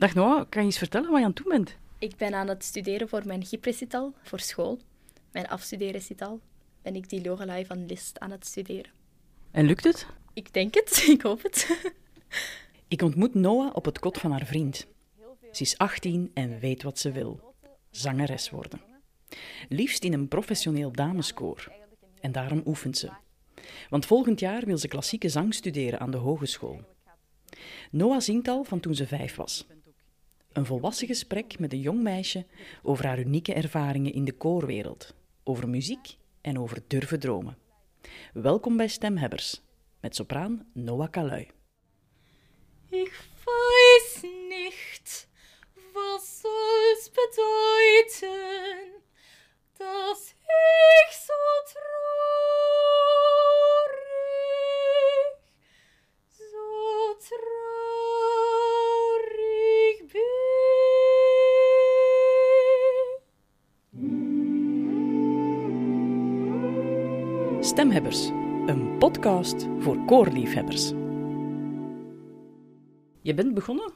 Dag Noah, kan je eens vertellen wat je aan het doen bent? Ik ben aan het studeren voor mijn gyprecital voor school. Mijn afstudeerrecital ben ik die Lorelei van List aan het studeren. En lukt het? Ik denk het, ik hoop het. Ik ontmoet Noah op het kot van haar vriend. Ze is 18 en weet wat ze wil: zangeres worden. Liefst in een professioneel dameskoor. En daarom oefent ze. Want volgend jaar wil ze klassieke zang studeren aan de hogeschool. Noah zingt al van toen ze vijf was. Een volwassen gesprek met een jong meisje over haar unieke ervaringen in de koorwereld, over muziek en over durven dromen. Welkom bij Stemhebbers, met sopraan Noah Kalui. Ich weiß nicht, was Stemhebbers, een podcast voor koorliefhebbers. Je bent begonnen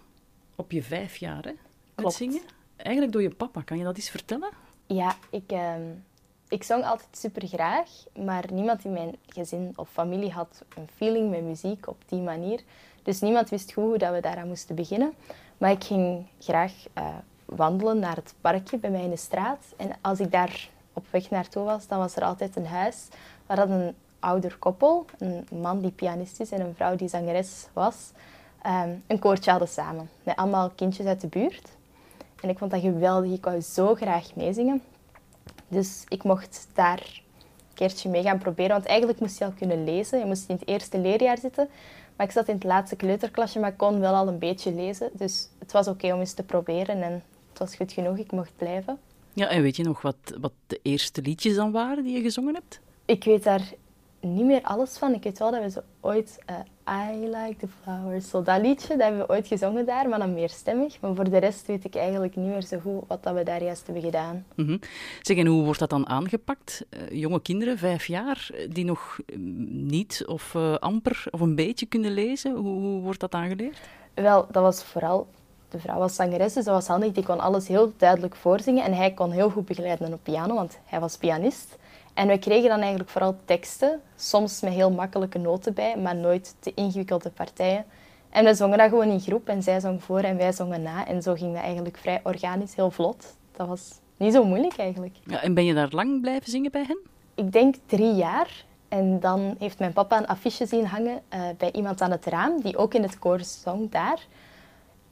op je vijf jaar hè, met Klopt. zingen. Eigenlijk door je papa. Kan je dat eens vertellen? Ja, ik, ehm, ik zong altijd super graag, maar niemand in mijn gezin of familie had een feeling met muziek op die manier. Dus niemand wist goed hoe dat we daaraan moesten beginnen. Maar ik ging graag eh, wandelen naar het parkje bij mij in de straat. En als ik daar op weg naartoe was, dan was er altijd een huis waar dat een ouder koppel, een man die pianist is en een vrouw die zangeres was, ehm, een koortje hadden samen. Met allemaal kindjes uit de buurt. En ik vond dat geweldig. Ik wou zo graag meezingen. Dus ik mocht daar een keertje mee gaan proberen. Want eigenlijk moest je al kunnen lezen. Je moest in het eerste leerjaar zitten. Maar ik zat in het laatste kleuterklasje, maar ik kon wel al een beetje lezen. Dus het was oké om eens te proberen. En het was goed genoeg. Ik mocht blijven. Ja, en weet je nog wat, wat de eerste liedjes dan waren die je gezongen hebt? Ik weet daar niet meer alles van. Ik weet wel dat we zo ooit... eh, I like the flowers. Zo dat liedje, dat hebben we ooit gezongen daar, maar dan meerstemmig. Maar voor de rest weet ik eigenlijk niet meer zo goed wat dat we daar juist hebben gedaan. Mhm. Zeg, en hoe wordt dat dan aangepakt? Eh, jonge kinderen, vijf jaar, eh, die nog eh, niet of amper of een beetje kunnen lezen. Hoe, hoe wordt dat aangeleerd? Wel, dat was vooral... De vrouw was zangeres, dus dat was handig. Die kon alles heel duidelijk voorzingen. En hij kon heel goed begeleiden op piano, want hij was pianist. En we kregen dan eigenlijk vooral teksten, soms met heel makkelijke noten bij, maar nooit te ingewikkelde partijen. En we zongen dat gewoon in groep en zij zong voor en wij zongen na. En zo ging dat eigenlijk vrij organisch, heel vlot. Dat was niet zo moeilijk eigenlijk. Ja, en ben je daar lang blijven zingen bij hen? Ik denk drie jaar. En dan heeft mijn papa een affiche zien hangen eh, bij iemand aan het raam, die ook in het koor zong daar.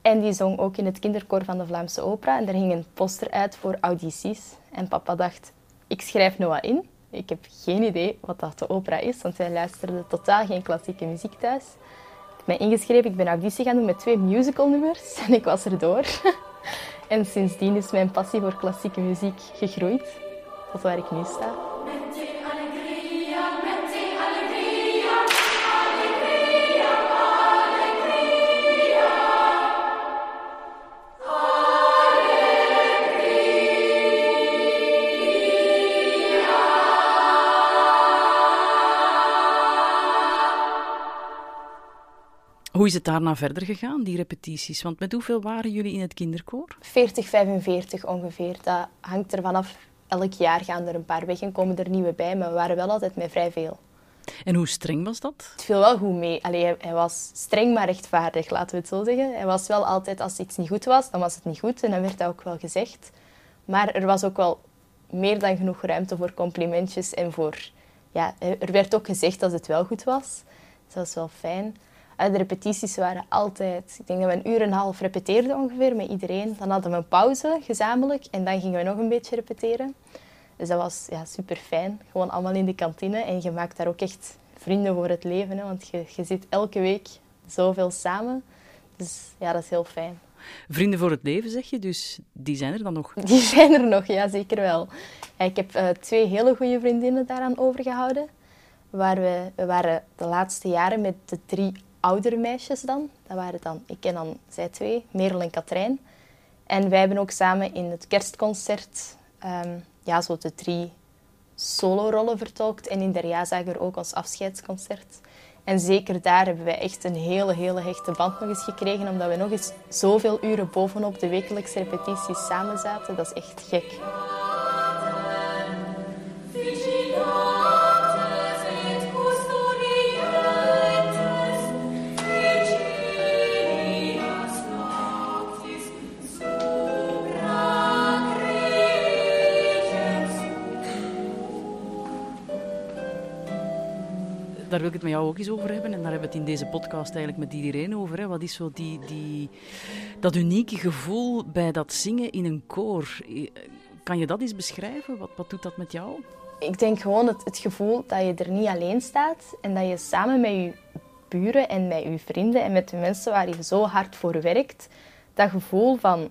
En die zong ook in het kinderkoor van de Vlaamse Opera. En er hing een poster uit voor audities. En papa dacht, ik schrijf Noah in. Ik heb geen idee wat dat de opera is, want wij luisterden totaal geen klassieke muziek thuis. Ik mij ingeschreven, ik ben auditie gaan doen met twee musicalnummers en ik was erdoor. en sindsdien is mijn passie voor klassieke muziek gegroeid tot waar ik nu sta. Hoe is het daarna verder gegaan, die repetities? Want met hoeveel waren jullie in het kinderkoor? 40, 45 ongeveer. Dat hangt er vanaf. Elk jaar gaan er een paar weg en komen er nieuwe bij, maar we waren wel altijd met vrij veel. En hoe streng was dat? Het viel wel goed mee. Allee, hij, hij was streng maar rechtvaardig, laten we het zo zeggen. Hij was wel altijd, als iets niet goed was, dan was het niet goed en dan werd dat ook wel gezegd. Maar er was ook wel meer dan genoeg ruimte voor complimentjes en voor... Ja, er werd ook gezegd dat het wel goed was. Dus dat was wel fijn. Eh, De repetities waren altijd... Ik denk dat we een uur en een half repeteerden ongeveer met iedereen. Dan hadden we een pauze, gezamenlijk, en dan gingen we nog een beetje repeteren. Dus dat was ja, super fijn. Gewoon allemaal in de kantine. En je maakt daar ook echt vrienden voor het leven. Hè, want je, je zit elke week zoveel samen. Dus ja, dat is heel fijn. Vrienden voor het leven, zeg je, dus die zijn er dan nog. Die zijn er nog, ja, zeker wel. Ja, Ik heb eh, twee hele goede vriendinnen daaraan overgehouden. Waar we, we waren de laatste jaren met de drie oudere meisjes dan. Dat waren dan, ik en dan zij twee, Merel en Katrijn. En wij hebben ook samen in het kerstconcert ehm, ja, zo de drie solorollen vertolkt. En in de jaarzager ook ons afscheidsconcert. En zeker daar hebben wij echt een hele, hele hechte band nog eens gekregen, omdat we nog eens zoveel uren bovenop de wekelijkse repetities samen zaten. Dat is echt gek. Daar wil ik het met jou ook eens over hebben. En daar hebben we het in deze podcast eigenlijk met iedereen over. Hè. Wat is zo die, die, dat unieke gevoel bij dat zingen in een koor? Kan je dat eens beschrijven? Wat, wat doet dat met jou? Ik denk gewoon het, het gevoel dat je er niet alleen staat en dat je samen met je buren en met je vrienden en met de mensen waar je zo hard voor werkt, dat gevoel van,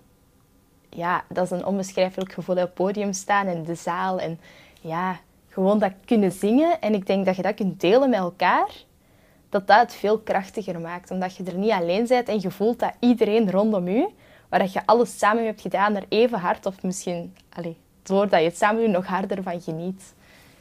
ja, dat is een onbeschrijfelijk gevoel op het podium staan en de zaal en ja, gewoon dat kunnen zingen. En ik denk dat je dat kunt delen met elkaar, dat dat het veel krachtiger maakt. Omdat je er niet alleen bent en je voelt dat iedereen rondom je, waar je alles samen hebt gedaan, er even hard of misschien, allez, doordat je het samen doet, nog harder van geniet.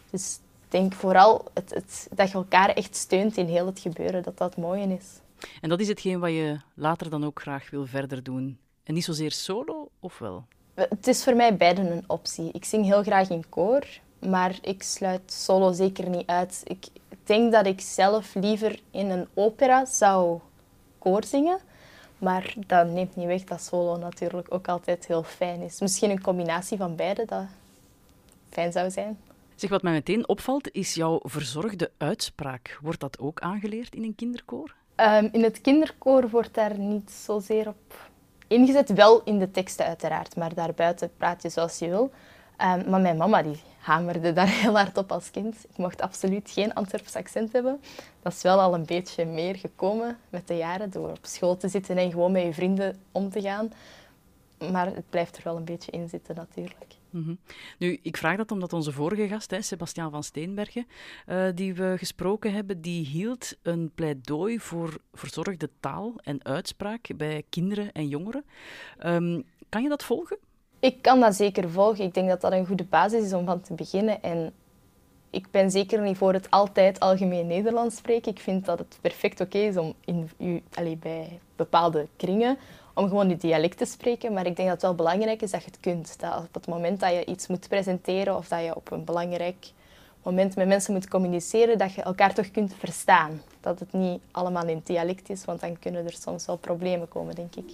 Dus ik denk vooral het, het, dat je elkaar echt steunt in heel het gebeuren, dat dat het mooie is. En dat is hetgeen wat je later dan ook graag wil verder doen. En niet zozeer solo, of wel? Het is voor mij beiden een optie. Ik zing heel graag in koor, maar ik sluit solo zeker niet uit. Ik denk dat ik zelf liever in een opera zou koorzingen. Maar dat neemt niet weg dat solo natuurlijk ook altijd heel fijn is. Misschien een combinatie van beide dat fijn zou zijn. Zeg, wat mij meteen opvalt, is jouw verzorgde uitspraak. Wordt dat ook aangeleerd in een kinderkoor? Um, in het kinderkoor wordt daar niet zozeer op ingezet. Wel in de teksten uiteraard, maar daarbuiten praat je zoals je wil. Um, maar mijn mama die hamerde daar heel hard op als kind. Ik mocht absoluut geen Antwerps accent hebben. Dat is wel al een beetje meer gekomen met de jaren door op school te zitten en gewoon met je vrienden om te gaan. Maar het blijft er wel een beetje in zitten natuurlijk. Mhm. Nu, ik vraag dat omdat onze vorige gast, hè, Sebastiaan van Steenbergen, uh, die we gesproken hebben, die hield een pleidooi voor verzorgde taal en uitspraak bij kinderen en jongeren. Um, kan je dat volgen? Ik kan dat zeker volgen. Ik denk dat dat een goede basis is om van te beginnen. En ik ben zeker niet voor het altijd algemeen Nederlands spreken. Ik vind dat het perfect oké is om in bij bepaalde kringen om gewoon die dialect te spreken. Maar ik denk dat het wel belangrijk is dat je het kunt. Dat op het moment dat je iets moet presenteren of dat je op een belangrijk moment met mensen moet communiceren, dat je elkaar toch kunt verstaan. Dat het niet allemaal in dialect is, want dan kunnen er soms wel problemen komen, denk ik.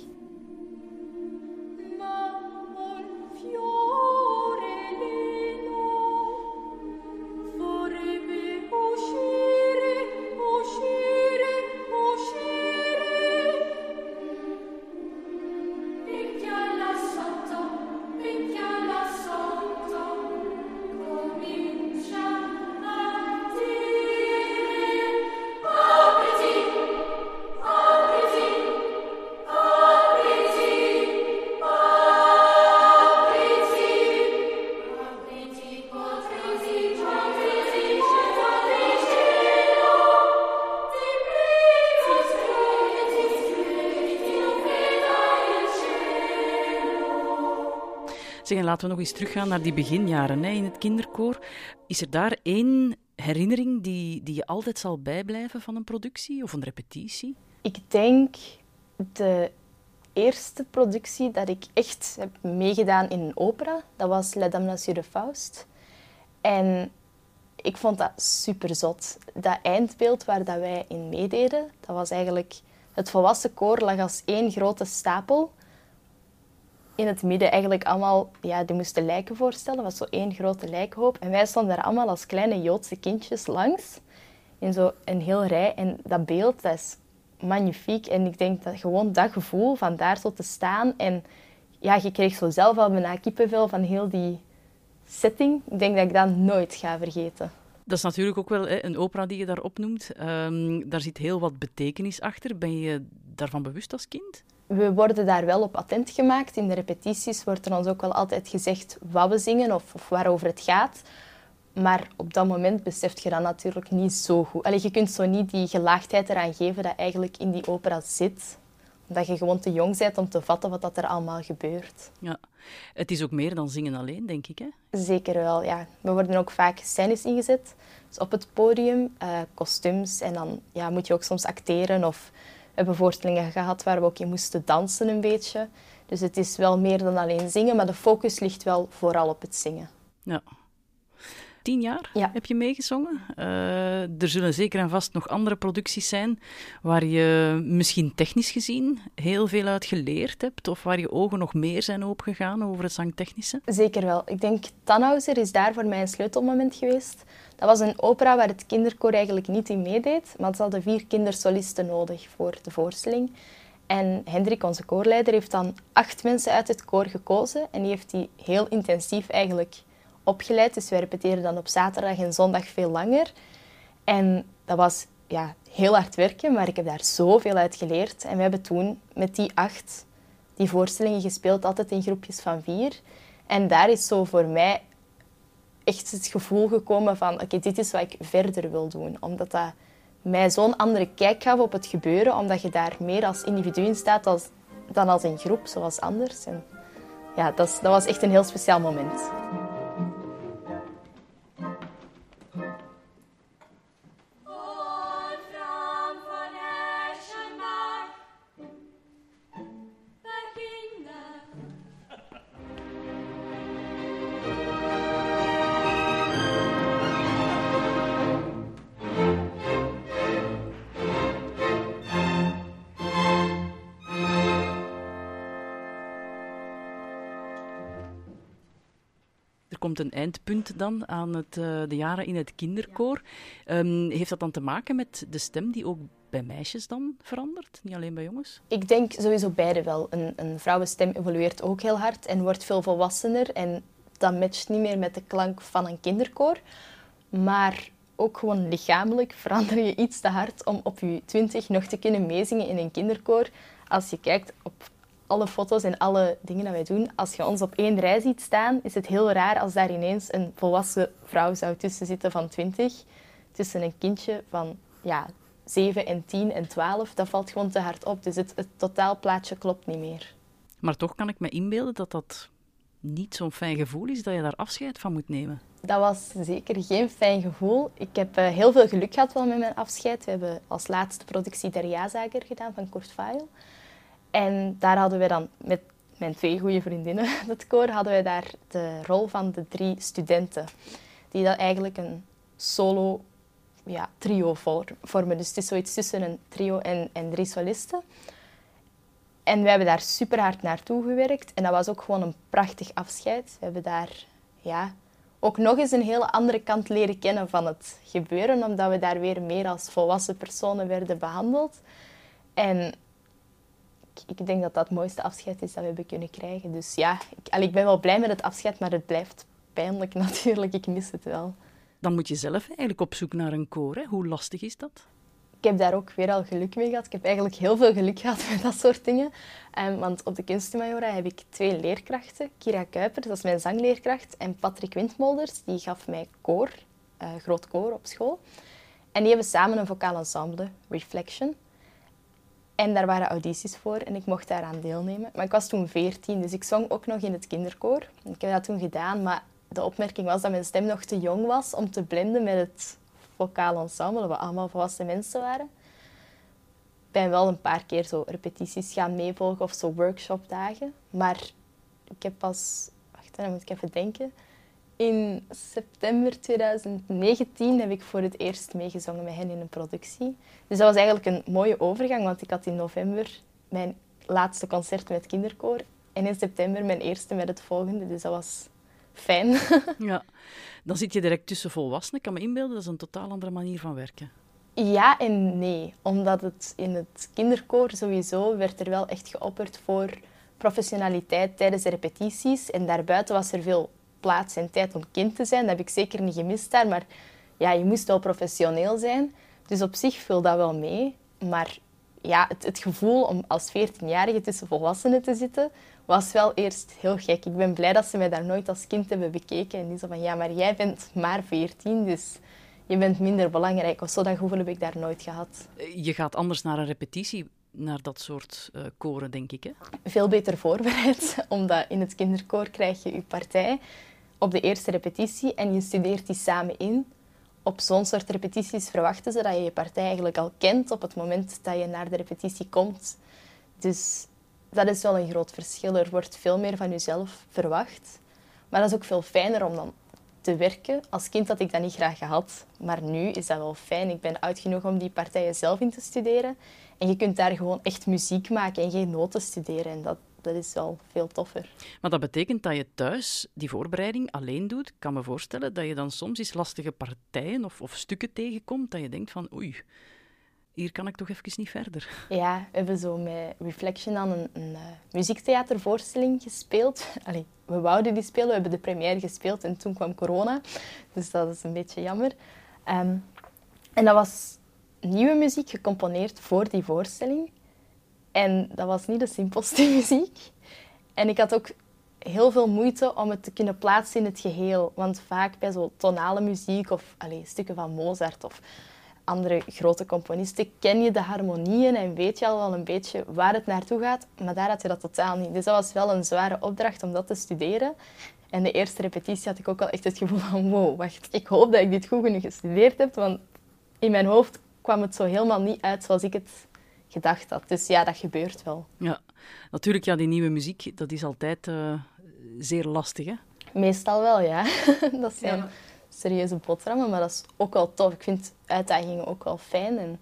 Laten we nog eens teruggaan naar die beginjaren hè, in het kinderkoor. Is er daar één herinnering die, die je altijd zal bijblijven van een productie of een repetitie? Ik denk de eerste productie dat ik echt heb meegedaan in een opera, dat was La Damnation de Faust. En ik vond dat super zot. Dat eindbeeld waar dat wij in meededen, dat was eigenlijk... Het volwassen koor lag als één grote stapel in het midden eigenlijk allemaal, ja, die moesten lijken voorstellen. Dat was zo één grote lijkhoop. En wij stonden daar allemaal als kleine Joodse kindjes langs. In zo een heel rij. En dat beeld, dat is magnifiek. En ik denk dat gewoon dat gevoel van daar zo te staan. En ja, je kreeg zo zelf al bijna kippenvel van heel die setting. Ik denk dat ik dat nooit ga vergeten. Dat is natuurlijk ook wel een opera die je daar opnoemt. Um, daar zit heel wat betekenis achter. Ben je daarvan bewust als kind? We worden daar wel op attent gemaakt. In de repetities wordt er ons ook wel altijd gezegd wat we zingen of, of waarover het gaat. Maar op dat moment beseft je dat natuurlijk niet zo goed. Allee, je kunt zo niet die gelaagdheid eraan geven dat eigenlijk in die opera zit. dat je gewoon te jong bent om te vatten wat dat er allemaal gebeurt. Ja, het is ook meer dan zingen alleen, denk ik. Hè? Zeker wel, ja. We worden ook vaak scènes ingezet. Dus op het podium, uh, kostuums. En dan ja, moet je ook soms acteren. Of hebben voorstellingen gehad waar we ook in moesten dansen een beetje. Dus het is wel meer dan alleen zingen, maar de focus ligt wel vooral op het zingen. Ja tien jaar heb je meegezongen. Uh, er zullen zeker en vast nog andere producties zijn waar je misschien technisch gezien heel veel uit geleerd hebt of waar je ogen nog meer zijn opengegaan over het zangtechnische. Zeker wel. Ik denk Tannhauser is daar voor mij een sleutelmoment geweest. Dat was een opera waar het kinderkoor eigenlijk niet in meedeed, maar ze hadden vier kindersolisten nodig voor de voorstelling. En Hendrik, onze koorleider, heeft dan acht mensen uit het koor gekozen en die heeft die heel intensief eigenlijk opgeleid. Dus wij repeteren dan op zaterdag en zondag veel langer. En dat was ja, heel hard werken, maar ik heb daar zoveel uit geleerd. En we hebben toen met die acht die voorstellingen gespeeld, altijd in groepjes van vier. En daar is zo voor mij echt het gevoel gekomen van oké, dit is wat ik verder wil doen. Omdat dat mij zo'n andere kijk gaf op het gebeuren, omdat je daar meer als individu in staat als, dan als een groep, zoals anders. En ja, dat, dat was echt een heel speciaal moment. Eindpunt dan aan het, uh, de jaren in het kinderkoor. Um, heeft dat dan te maken met de stem die ook bij meisjes dan verandert, niet alleen bij jongens? Ik denk sowieso beide wel. Een, een vrouwenstem evolueert ook heel hard en wordt veel volwassener. En dat matcht niet meer met de klank van een kinderkoor. Maar ook gewoon lichamelijk verander je iets te hard om op je twintig nog te kunnen meezingen in een kinderkoor. Als je kijkt op alle foto's en alle dingen dat wij doen, als je ons op één rij ziet staan, is het heel raar als daar ineens een volwassen vrouw zou tussen zitten van 20, tussen een kindje van ja, 7 en 10 en 12. Dat valt gewoon te hard op. Dus het, het totaalplaatje klopt niet meer. Maar toch kan ik me inbeelden dat dat niet zo'n fijn gevoel is dat je daar afscheid van moet nemen. Dat was zeker geen fijn gevoel. Ik heb uh, heel veel geluk gehad wel met mijn afscheid. We hebben als laatste productie Der Ja-zager gedaan van Kurt Weill. En daar hadden we dan met mijn twee goede vriendinnen, het koor, hadden wij daar de rol van de drie studenten. Die dat eigenlijk een solo ja, trio vormen. Dus het is zoiets tussen een trio en, en drie solisten. En we hebben daar super hard naartoe gewerkt. En dat was ook gewoon een prachtig afscheid. We hebben daar ja, ook nog eens een hele andere kant leren kennen van het gebeuren. Omdat we daar weer meer als volwassen personen werden behandeld. En ik denk dat dat het mooiste afscheid is dat we hebben kunnen krijgen. Dus ja, ik, ik ben wel blij met het afscheid, maar het blijft pijnlijk natuurlijk. Ik mis het wel. Dan moet je zelf eigenlijk op zoek naar een koor. Hè? Hoe lastig is dat? Ik heb daar ook weer al geluk mee gehad. Ik heb eigenlijk heel veel geluk gehad met dat soort dingen. Um, want op de kunstmajora heb ik twee leerkrachten. Kira Kuiper, dat is mijn zangleerkracht. En Patrick Windmolders, die gaf mij koor, uh, groot koor op school. En die hebben samen een vocaal ensemble, Reflection. En daar waren audities voor en ik mocht daaraan deelnemen. Maar ik was toen 14, dus ik zong ook nog in het kinderkoor. Ik heb dat toen gedaan, maar de opmerking was dat mijn stem nog te jong was om te blenden met het vocaal ensemble, we allemaal volwassen mensen waren. Ik ben wel een paar keer zo repetities gaan meevolgen of zo workshopdagen. Maar ik heb pas... Wacht, dan moet ik even denken. In september 2019 heb ik voor het eerst meegezongen met hen in een productie. Dus dat was eigenlijk een mooie overgang, want ik had in november mijn laatste concert met kinderkoor en in september mijn eerste met het volgende. Dus dat was fijn. ja, dan zit je direct tussen volwassenen. Ik kan me inbeelden, dat is een totaal andere manier van werken. Ja en nee, omdat het in het kinderkoor sowieso werd er wel echt geopperd voor professionaliteit tijdens de repetities. En daarbuiten was er veel plaats en tijd om kind te zijn. Dat heb ik zeker niet gemist daar. Maar ja, je moest wel professioneel zijn. Dus op zich viel dat wel mee. Maar ja, het, het gevoel om als 14-jarige tussen volwassenen te zitten, was wel eerst heel gek. Ik ben blij dat ze mij daar nooit als kind hebben bekeken. En die zo van, ja, maar jij bent maar 14, dus je bent minder belangrijk. Of zo, dat gevoel heb ik daar nooit gehad. Je gaat anders naar een repetitie. naar dat soort uh, koren, denk ik. Hè? Veel beter voorbereid, omdat in het kinderkoor krijg je je partij op de eerste repetitie en je studeert die samen in. Op zo'n soort repetities verwachten ze dat je je partij eigenlijk al kent op het moment dat je naar de repetitie komt. Dus dat is wel een groot verschil. Er wordt veel meer van jezelf verwacht. Maar dat is ook veel fijner om dan te werken. Als kind had ik dat niet graag gehad, maar nu is dat wel fijn. Ik ben oud genoeg om die partijen zelf in te studeren. En je kunt daar gewoon echt muziek maken en geen noten studeren. En dat, dat is wel veel toffer. Maar dat betekent dat je thuis die voorbereiding alleen doet. Ik kan me voorstellen dat je dan soms eens lastige partijen of, of stukken tegenkomt dat je denkt van oei, hier kan ik toch even niet verder. Ja, we hebben zo met Reflection dan een, een uh, muziektheatervoorstelling gespeeld. Allee, we wouden die spelen, we hebben de première gespeeld en toen kwam corona. Dus dat is een beetje jammer. Ehm, en dat was nieuwe muziek gecomponeerd voor die voorstelling. En dat was niet de simpelste muziek. En ik had ook heel veel moeite om het te kunnen plaatsen in het geheel. Want vaak bij zo tonale muziek of stukken van Mozart of andere grote componisten ken je de harmonieën en weet je al wel een beetje waar het naartoe gaat. Maar daar had je dat totaal niet. Dus dat was wel een zware opdracht om dat te studeren. En de eerste repetitie had ik ook al echt het gevoel van wow, wacht, ik hoop dat ik dit goed genoeg gestudeerd heb. Want in mijn hoofd kwam het zo helemaal niet uit zoals ik het gedacht had. Dus ja, dat gebeurt wel. Ja, natuurlijk, ja, die nieuwe muziek, dat is altijd uh, zeer lastig, hè? Meestal wel, ja. dat zijn ja. serieuze boterhammen, maar dat is ook wel tof. Ik vind uitdagingen ook wel fijn en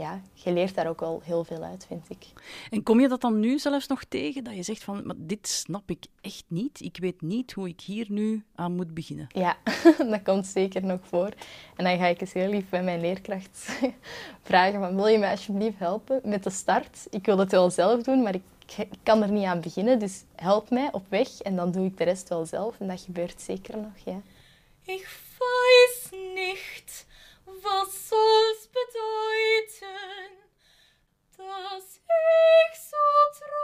ja, je leert daar ook wel heel veel uit, vind ik. En kom je dat dan nu zelfs nog tegen, dat je zegt van, maar dit snap ik echt niet. Ik weet niet hoe ik hier nu aan moet beginnen. Ja, dat komt zeker nog voor. En dan ga ik eens heel lief bij mijn leerkracht vragen van, wil je mij alsjeblieft helpen met de start? Ik wil het wel zelf doen, maar ik kan er niet aan beginnen, dus help mij op weg en dan doe ik de rest wel zelf. En dat gebeurt zeker nog, ja. Ik weiß niet was soll's bedeuten, dass ich so traurig,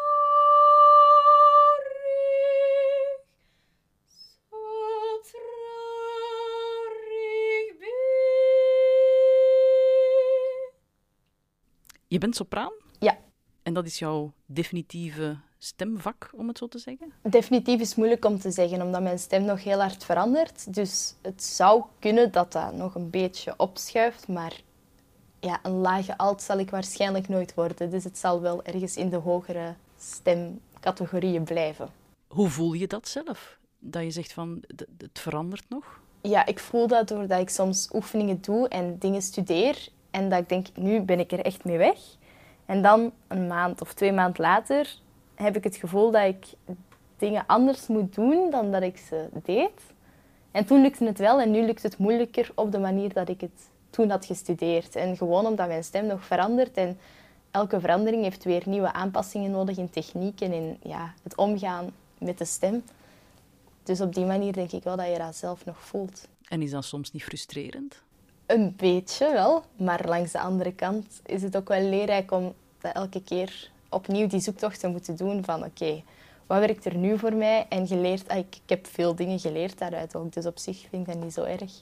so traurig bin? Je bent sopraan? Ja. En dat is jouw definitieve stemvak, om het zo te zeggen? Definitief is moeilijk om te zeggen, omdat mijn stem nog heel hard verandert. Dus het zou kunnen dat dat nog een beetje opschuift, maar ja, een lage alt zal ik waarschijnlijk nooit worden. Dus het zal wel ergens in de hogere stemcategorieën blijven. Hoe voel je dat zelf? Dat je zegt van, het verandert nog? Ja, ik voel dat doordat ik soms oefeningen doe en dingen studeer. En dat ik denk, nu ben ik er echt mee weg. En dan een maand of twee maanden later heb ik het gevoel dat ik dingen anders moet doen dan dat ik ze deed. En toen lukte het wel en nu lukt het moeilijker op de manier dat ik het toen had gestudeerd. En gewoon omdat mijn stem nog verandert en elke verandering heeft weer nieuwe aanpassingen nodig in techniek en in ja, het omgaan met de stem. Dus op die manier denk ik wel dat je dat zelf nog voelt. En is dat soms niet frustrerend? Een beetje wel, maar langs de andere kant is het ook wel leerrijk om dat elke keer opnieuw die zoektocht te moeten doen van oké, wat werkt er nu voor mij? En geleerd, ah, ik, ik heb veel dingen geleerd daaruit ook, dus op zich vind ik dat niet zo erg.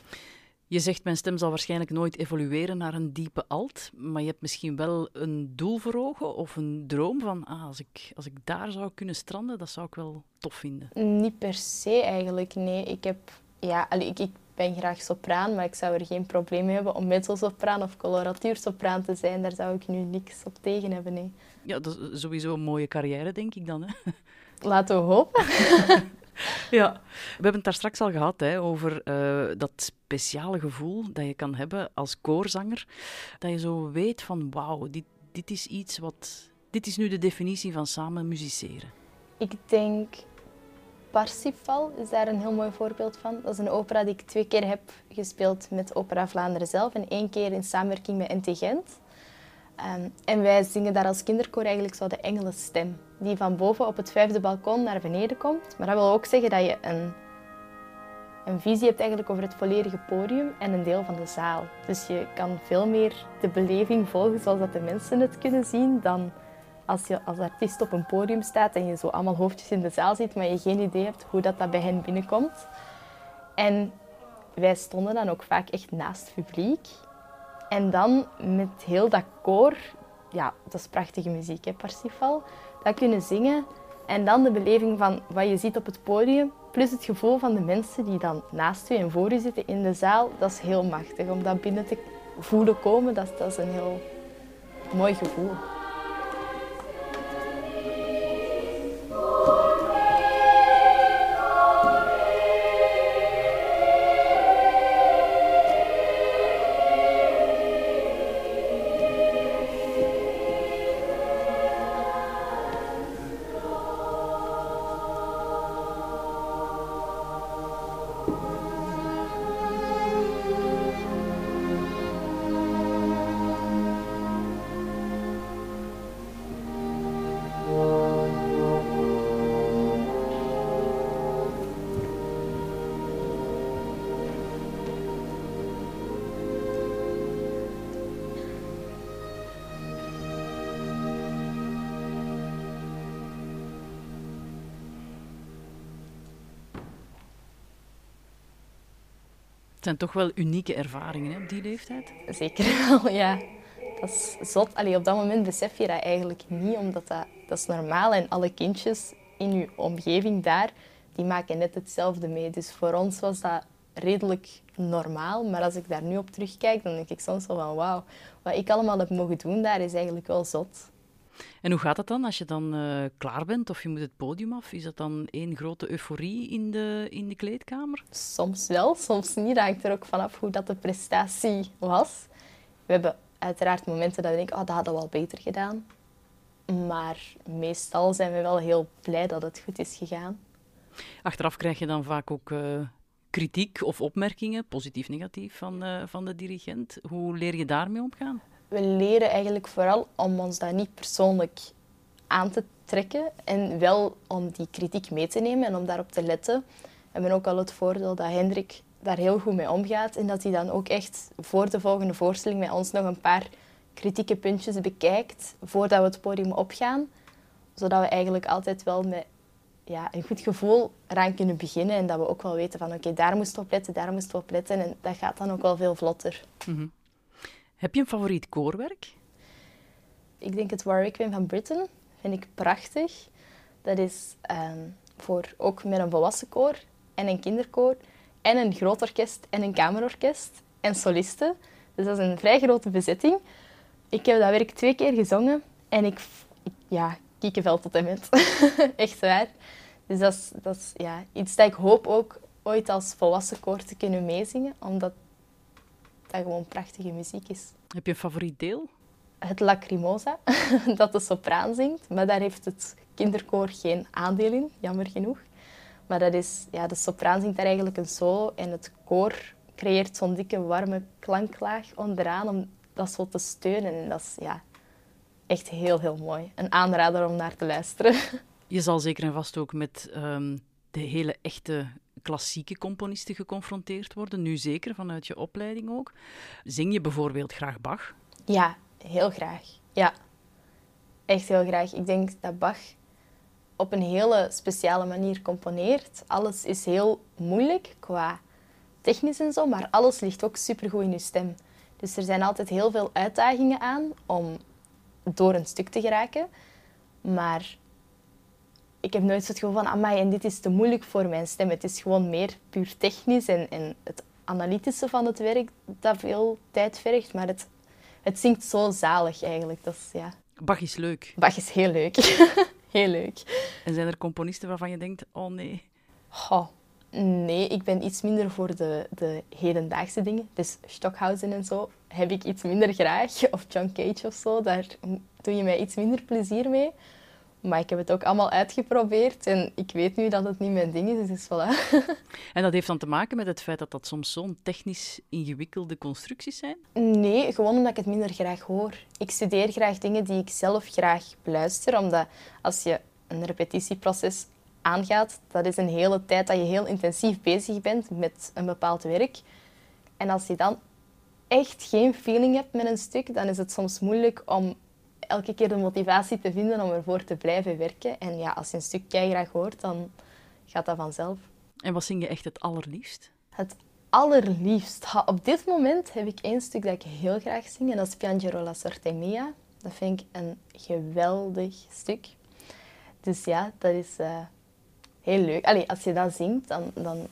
Je zegt, mijn stem zal waarschijnlijk nooit evolueren naar een diepe alt, maar je hebt misschien wel een doel voor ogen of een droom van, ah, als, ik, als ik daar zou kunnen stranden, dat zou ik wel tof vinden. Niet per se eigenlijk, nee. Ik heb, ja, ik, ik ben graag sopraan, maar ik zou er geen probleem mee hebben om mezzosopraan of coloratuursopraan te zijn. Daar zou ik nu niks op tegen hebben, nee. Ja, dat is sowieso een mooie carrière, denk ik dan. Hè? Laten we hopen. ja, we hebben het daar straks al gehad hè, over uh, dat speciale gevoel dat je kan hebben als koorzanger. Dat je zo weet van wauw, dit, dit is iets wat... Dit is nu de definitie van samen musiceren. Ik denk Parsifal is daar een heel mooi voorbeeld van. Dat is een opera die ik twee keer heb gespeeld met Opera Vlaanderen zelf en één keer in samenwerking met NT Gent. Um, en wij zingen daar als kinderkoor eigenlijk zo de engelenstem, die van boven op het vijfde balkon naar beneden komt. Maar dat wil ook zeggen dat je een, een visie hebt eigenlijk over het volledige podium en een deel van de zaal. Dus je kan veel meer de beleving volgen zoals dat de mensen het kunnen zien dan als je als artiest op een podium staat en je zo allemaal hoofdjes in de zaal ziet, maar je geen idee hebt hoe dat, dat bij hen binnenkomt. En wij stonden dan ook vaak echt naast het publiek. En dan met heel dat koor ja, dat is prachtige muziek, hè, Parsifal. Dat kunnen zingen. En dan de beleving van wat je ziet op het podium, plus het gevoel van de mensen die dan naast u en voor u zitten in de zaal, dat is heel machtig. Om dat binnen te voelen komen, dat is een heel mooi gevoel. Zijn toch wel unieke ervaringen hè, op die leeftijd? Zeker wel, ja. Dat is zot. Allee, op dat moment besef je dat eigenlijk niet, omdat dat, dat is normaal. En alle kindjes in je omgeving daar, die maken net hetzelfde mee. Dus voor ons was dat redelijk normaal. Maar als ik daar nu op terugkijk, dan denk ik soms wel van wauw. Wat ik allemaal heb mogen doen daar, is eigenlijk wel zot. En hoe gaat dat dan als je dan uh, klaar bent of je moet het podium af? Is dat dan één grote euforie in de, in de kleedkamer? Soms wel, soms niet. Dat hangt er ook vanaf hoe dat de prestatie was. We hebben uiteraard momenten dat we denken, oh, dat hadden we al beter gedaan. Maar meestal zijn we wel heel blij dat het goed is gegaan. Achteraf krijg je dan vaak ook uh, kritiek of opmerkingen, positief, negatief, van, uh, van de dirigent. Hoe leer je daarmee omgaan? We leren eigenlijk vooral om ons dat niet persoonlijk aan te trekken en wel om die kritiek mee te nemen en om daarop te letten. We hebben ook al het voordeel dat Hendrik daar heel goed mee omgaat en dat hij dan ook echt voor de volgende voorstelling met ons nog een paar kritieke puntjes bekijkt voordat we het podium opgaan. Zodat we eigenlijk altijd wel met ja, een goed gevoel eraan kunnen beginnen en dat we ook wel weten van oké, daar moesten we op letten, daar moesten we op letten en dat gaat dan ook wel veel vlotter. -hmm. Heb je een favoriet koorwerk? Ik denk het Warwick van Britain. Vind ik prachtig. Dat is um, voor ook met een volwassen koor en een kinderkoor en een groot orkest en een kamerorkest en solisten. Dus dat is een vrij grote bezetting. Ik heb dat werk twee keer gezongen en ik, ja, kiekenvel tot en met. Echt waar. Dus dat is, dat is ja, iets dat ik hoop ook ooit als volwassen koor te kunnen meezingen, omdat dat gewoon prachtige muziek is. Heb je een favoriet deel? Het Lacrimosa, dat de sopraan zingt. Maar daar heeft het kinderkoor geen aandeel in, jammer genoeg. Maar dat is, ja, de sopraan zingt daar eigenlijk een solo en het koor creëert zo'n dikke, warme klanklaag onderaan om dat zo te steunen. En dat is ja, echt heel, heel mooi. Een aanrader om naar te luisteren. Je zal zeker en vast ook met um, de hele echte klassieke componisten geconfronteerd worden, nu zeker vanuit je opleiding ook. Zing je bijvoorbeeld graag Bach? Ja, heel graag. Ja, echt heel graag. Ik denk dat Bach op een hele speciale manier componeert. Alles is heel moeilijk qua technisch en zo, maar alles ligt ook supergoed in je stem. Dus er zijn altijd heel veel uitdagingen aan om door een stuk te geraken. Maar ik heb nooit het gevoel van, amai, en dit is te moeilijk voor mijn stem. Het is gewoon meer puur technisch en, en het analytische van het werk dat veel tijd vergt. Maar het, het zingt zo zalig eigenlijk. Dat is, ja. Bach is leuk. Bach is heel leuk. heel leuk. En zijn er componisten waarvan je denkt, oh nee? Oh, nee, ik ben iets minder voor de, de hedendaagse dingen. Dus Stockhausen en zo heb ik iets minder graag. Of John Cage of zo, daar doe je mij iets minder plezier mee. Maar ik heb het ook allemaal uitgeprobeerd en ik weet nu dat het niet mijn ding is, dus voilà. En dat heeft dan te maken met het feit dat dat soms zo'n technisch ingewikkelde constructies zijn? Nee, gewoon omdat ik het minder graag hoor. Ik studeer graag dingen die ik zelf graag beluister, omdat als je een repetitieproces aangaat, dat is een hele tijd dat je heel intensief bezig bent met een bepaald werk. En als je dan echt geen feeling hebt met een stuk, dan is het soms moeilijk om elke keer de motivatie te vinden om ervoor te blijven werken. En ja, als je een stuk graag hoort, dan gaat dat vanzelf. En wat zing je echt het allerliefst? Het allerliefst? op dit moment heb ik één stuk dat ik heel graag zing. En dat is Piangero la sorte mia. Dat vind ik een geweldig stuk. Dus ja, dat is eh, heel leuk. Allee, als je dat zingt, dan, dan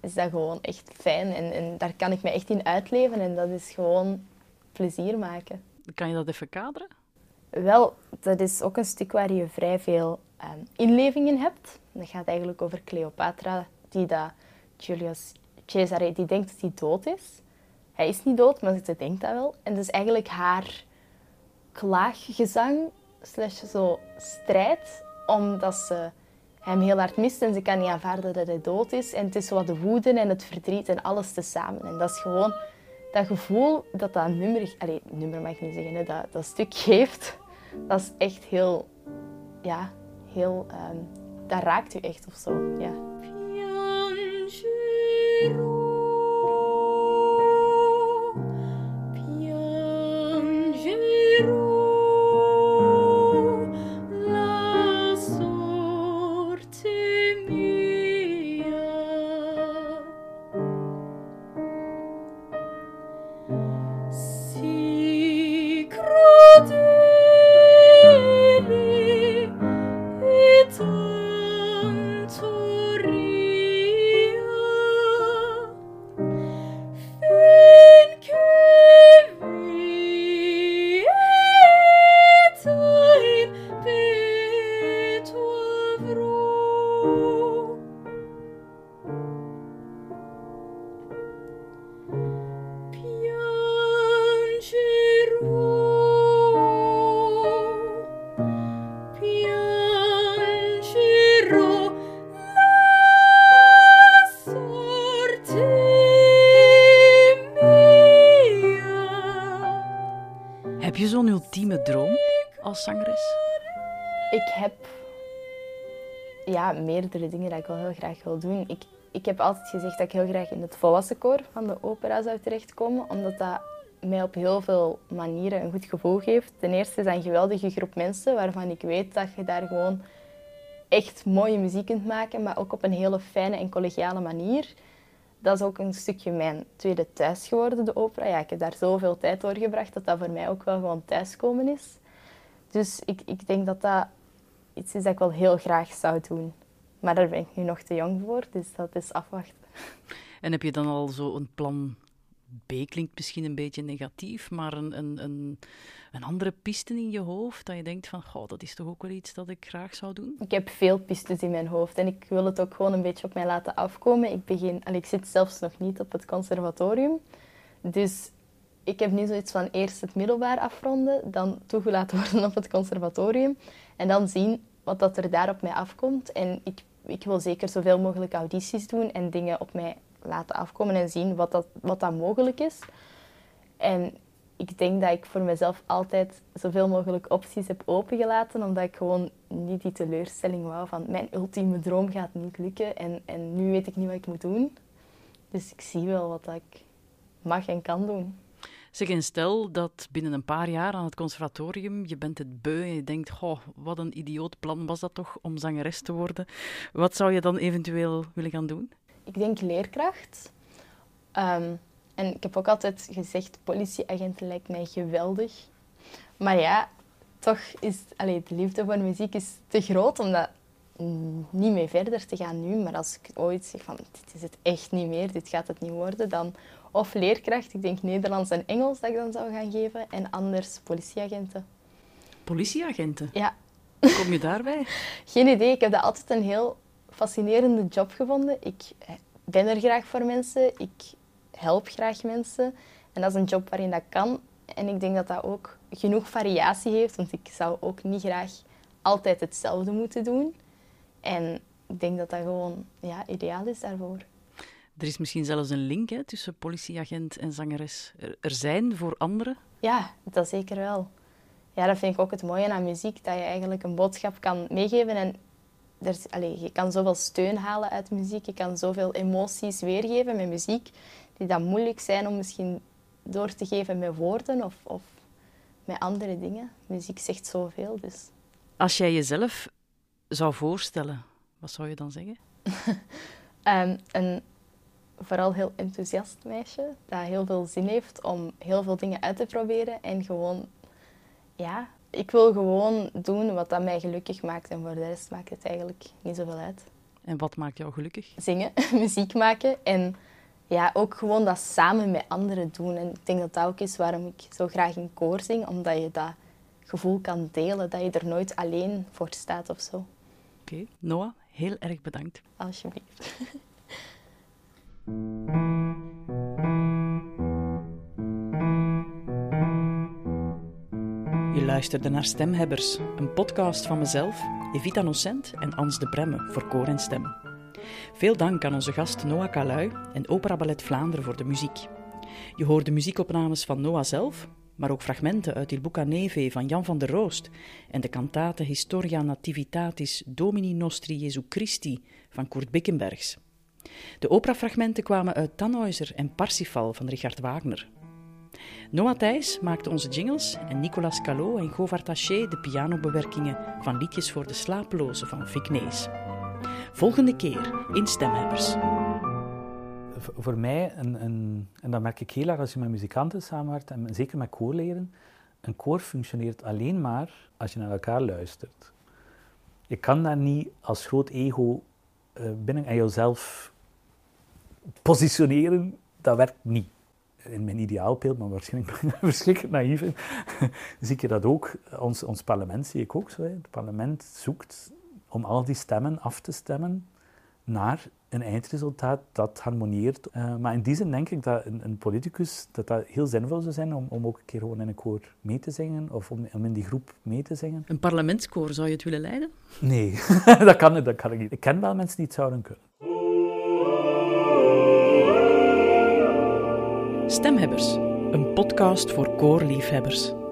is dat gewoon echt fijn. En, en daar kan ik me echt in uitleven. En dat is gewoon plezier maken. Kan je dat even kaderen? Wel, dat is ook een stuk waar je vrij veel um, inleving in hebt. Dat gaat eigenlijk over Cleopatra, die dat Julius Caesar, die denkt dat hij dood is. Hij is niet dood, maar ze denkt dat wel. En dat is eigenlijk haar klaaggezang slash zo strijd, omdat ze hem heel hard mist en ze kan niet aanvaarden dat hij dood is. En het is wat de woede en het verdriet en alles tezamen. En dat is gewoon dat gevoel dat dat nummer, allez, nummer mag ik niet zeggen, hè, dat, dat stuk geeft, dat is echt heel, ja, heel, um, dat raakt u echt of zo, ja. Ik heb ja, meerdere dingen die ik wel heel graag wil doen. Ik, ik heb altijd gezegd dat ik heel graag in het volwassen koor van de opera zou terechtkomen, omdat dat mij op heel veel manieren een goed gevoel geeft. Ten eerste is dat een geweldige groep mensen waarvan ik weet dat je daar gewoon echt mooie muziek kunt maken, maar ook op een hele fijne en collegiale manier. Dat is ook een stukje mijn tweede thuis geworden, de opera. Ja, ik heb daar zoveel tijd doorgebracht dat dat voor mij ook wel gewoon thuiskomen is. Dus ik, ik denk dat dat iets is dat ik wel heel graag zou doen. Maar daar ben ik nu nog te jong voor, dus dat is afwachten. En heb je dan al zo een plan B klinkt misschien een beetje negatief, maar een, een, een, een, andere piste in je hoofd dat je denkt van, goh, dat is toch ook wel iets dat ik graag zou doen? Ik heb veel pistes in mijn hoofd en ik wil het ook gewoon een beetje op mij laten afkomen. Ik, begin, ik zit zelfs nog niet op het conservatorium, dus ik heb nu zoiets van eerst het middelbaar afronden, dan toegelaten worden op het conservatorium en dan zien wat dat er daar op mij afkomt. En ik, ik wil zeker zoveel mogelijk audities doen en dingen op mij laten afkomen en zien wat dat, wat dat mogelijk is. En ik denk dat ik voor mezelf altijd zoveel mogelijk opties heb opengelaten, omdat ik gewoon niet die teleurstelling wou van mijn ultieme droom gaat niet lukken en, en nu weet ik niet wat ik moet doen. Dus ik zie wel wat ik mag en kan doen. Zeg, en stel dat binnen een paar jaar aan het conservatorium je bent het beu en je denkt, goh, wat een idioot plan was dat toch om zangeres te worden. Wat zou je dan eventueel willen gaan doen? Ik denk leerkracht. Ehm, en ik heb ook altijd gezegd, politieagenten lijkt mij geweldig. Maar ja, toch is allee, de liefde voor muziek is te groot om dat niet mee verder te gaan nu. Maar als ik ooit zeg van, dit is het echt niet meer, dit gaat het niet worden, dan of leerkracht, ik denk Nederlands en Engels dat ik dan zou gaan geven. En anders politieagenten. Politieagenten? Ja. Hoe kom je daarbij? Geen idee. Ik heb dat altijd een heel fascinerende job gevonden. Ik ben er graag voor mensen. Ik help graag mensen. En dat is een job waarin dat kan. En ik denk dat dat ook genoeg variatie heeft. Want ik zou ook niet graag altijd hetzelfde moeten doen. En ik denk dat dat gewoon ja, ideaal is daarvoor. Er is misschien zelfs een link hè, tussen politieagent en zangeres. Er, zijn voor anderen? Ja, dat zeker wel. Ja, dat vind ik ook het mooie aan muziek, dat je eigenlijk een boodschap kan meegeven. En er, allez, je kan zoveel steun halen uit muziek, je kan zoveel emoties weergeven met muziek, die dan moeilijk zijn om misschien door te geven met woorden of, of met andere dingen. Muziek zegt zoveel, dus... Als jij jezelf zou voorstellen, wat zou je dan zeggen? um, een vooral heel enthousiast meisje, dat heel veel zin heeft om heel veel dingen uit te proberen en gewoon ja, ik wil gewoon doen wat dat mij gelukkig maakt. En voor de rest maakt het eigenlijk niet zoveel uit. En wat maakt jou gelukkig? Zingen, muziek maken en ja, ook gewoon dat samen met anderen doen. En ik denk dat dat ook is waarom ik zo graag in koor zing, omdat je dat gevoel kan delen, dat je er nooit alleen voor staat of zo. Oké, Noah, heel erg bedankt. Alsjeblieft. Je luisterde naar Stemhebbers, een podcast van mezelf, Evita Nocent en Ans de Bremme voor koor en stem. Veel dank aan onze gast Noah Calui en Opera Ballet Vlaanderen voor de muziek. Je hoorde muziekopnames van Noah zelf, maar ook fragmenten uit Il Buca Neve van Jan van der Roost en de kantate Historia Nativitatis Domini Nostri Jesu Christi van Kurt Bickenbergs. De operafragmenten kwamen uit Tannhäuser en Parsifal van Richard Wagner. Noah Thijs maakte onze jingles en Nicolas Calot en Govard Taché de pianobewerkingen van liedjes voor de slapelozen van Vic. Volgende keer in Stemhebbers. Voor mij, een, een, en dat merk ik heel erg als je met muzikanten samenwerkt, en zeker met koorleren, een koor functioneert alleen maar als je naar elkaar luistert. Je kan daar niet als groot ego eh, binnen en jezelf positioneren, dat werkt niet. In mijn ideaalbeeld, maar waarschijnlijk ben ik daar verschrikkelijk naïef in, zie je dat ook. Ons, ons parlement zie ik ook zo. Hè. Het parlement zoekt om al die stemmen af te stemmen naar een eindresultaat dat harmonieert. Eh, maar in die zin denk ik dat een, een politicus dat dat heel zinvol zou zijn om, om ook een keer gewoon in een koor mee te zingen of om, om in die groep mee te zingen. Een parlementskoor, zou je het willen leiden? Nee, dat, kan, dat kan ik niet. Ik ken wel mensen die het zouden kunnen. Stemhebbers, een podcast voor koorliefhebbers.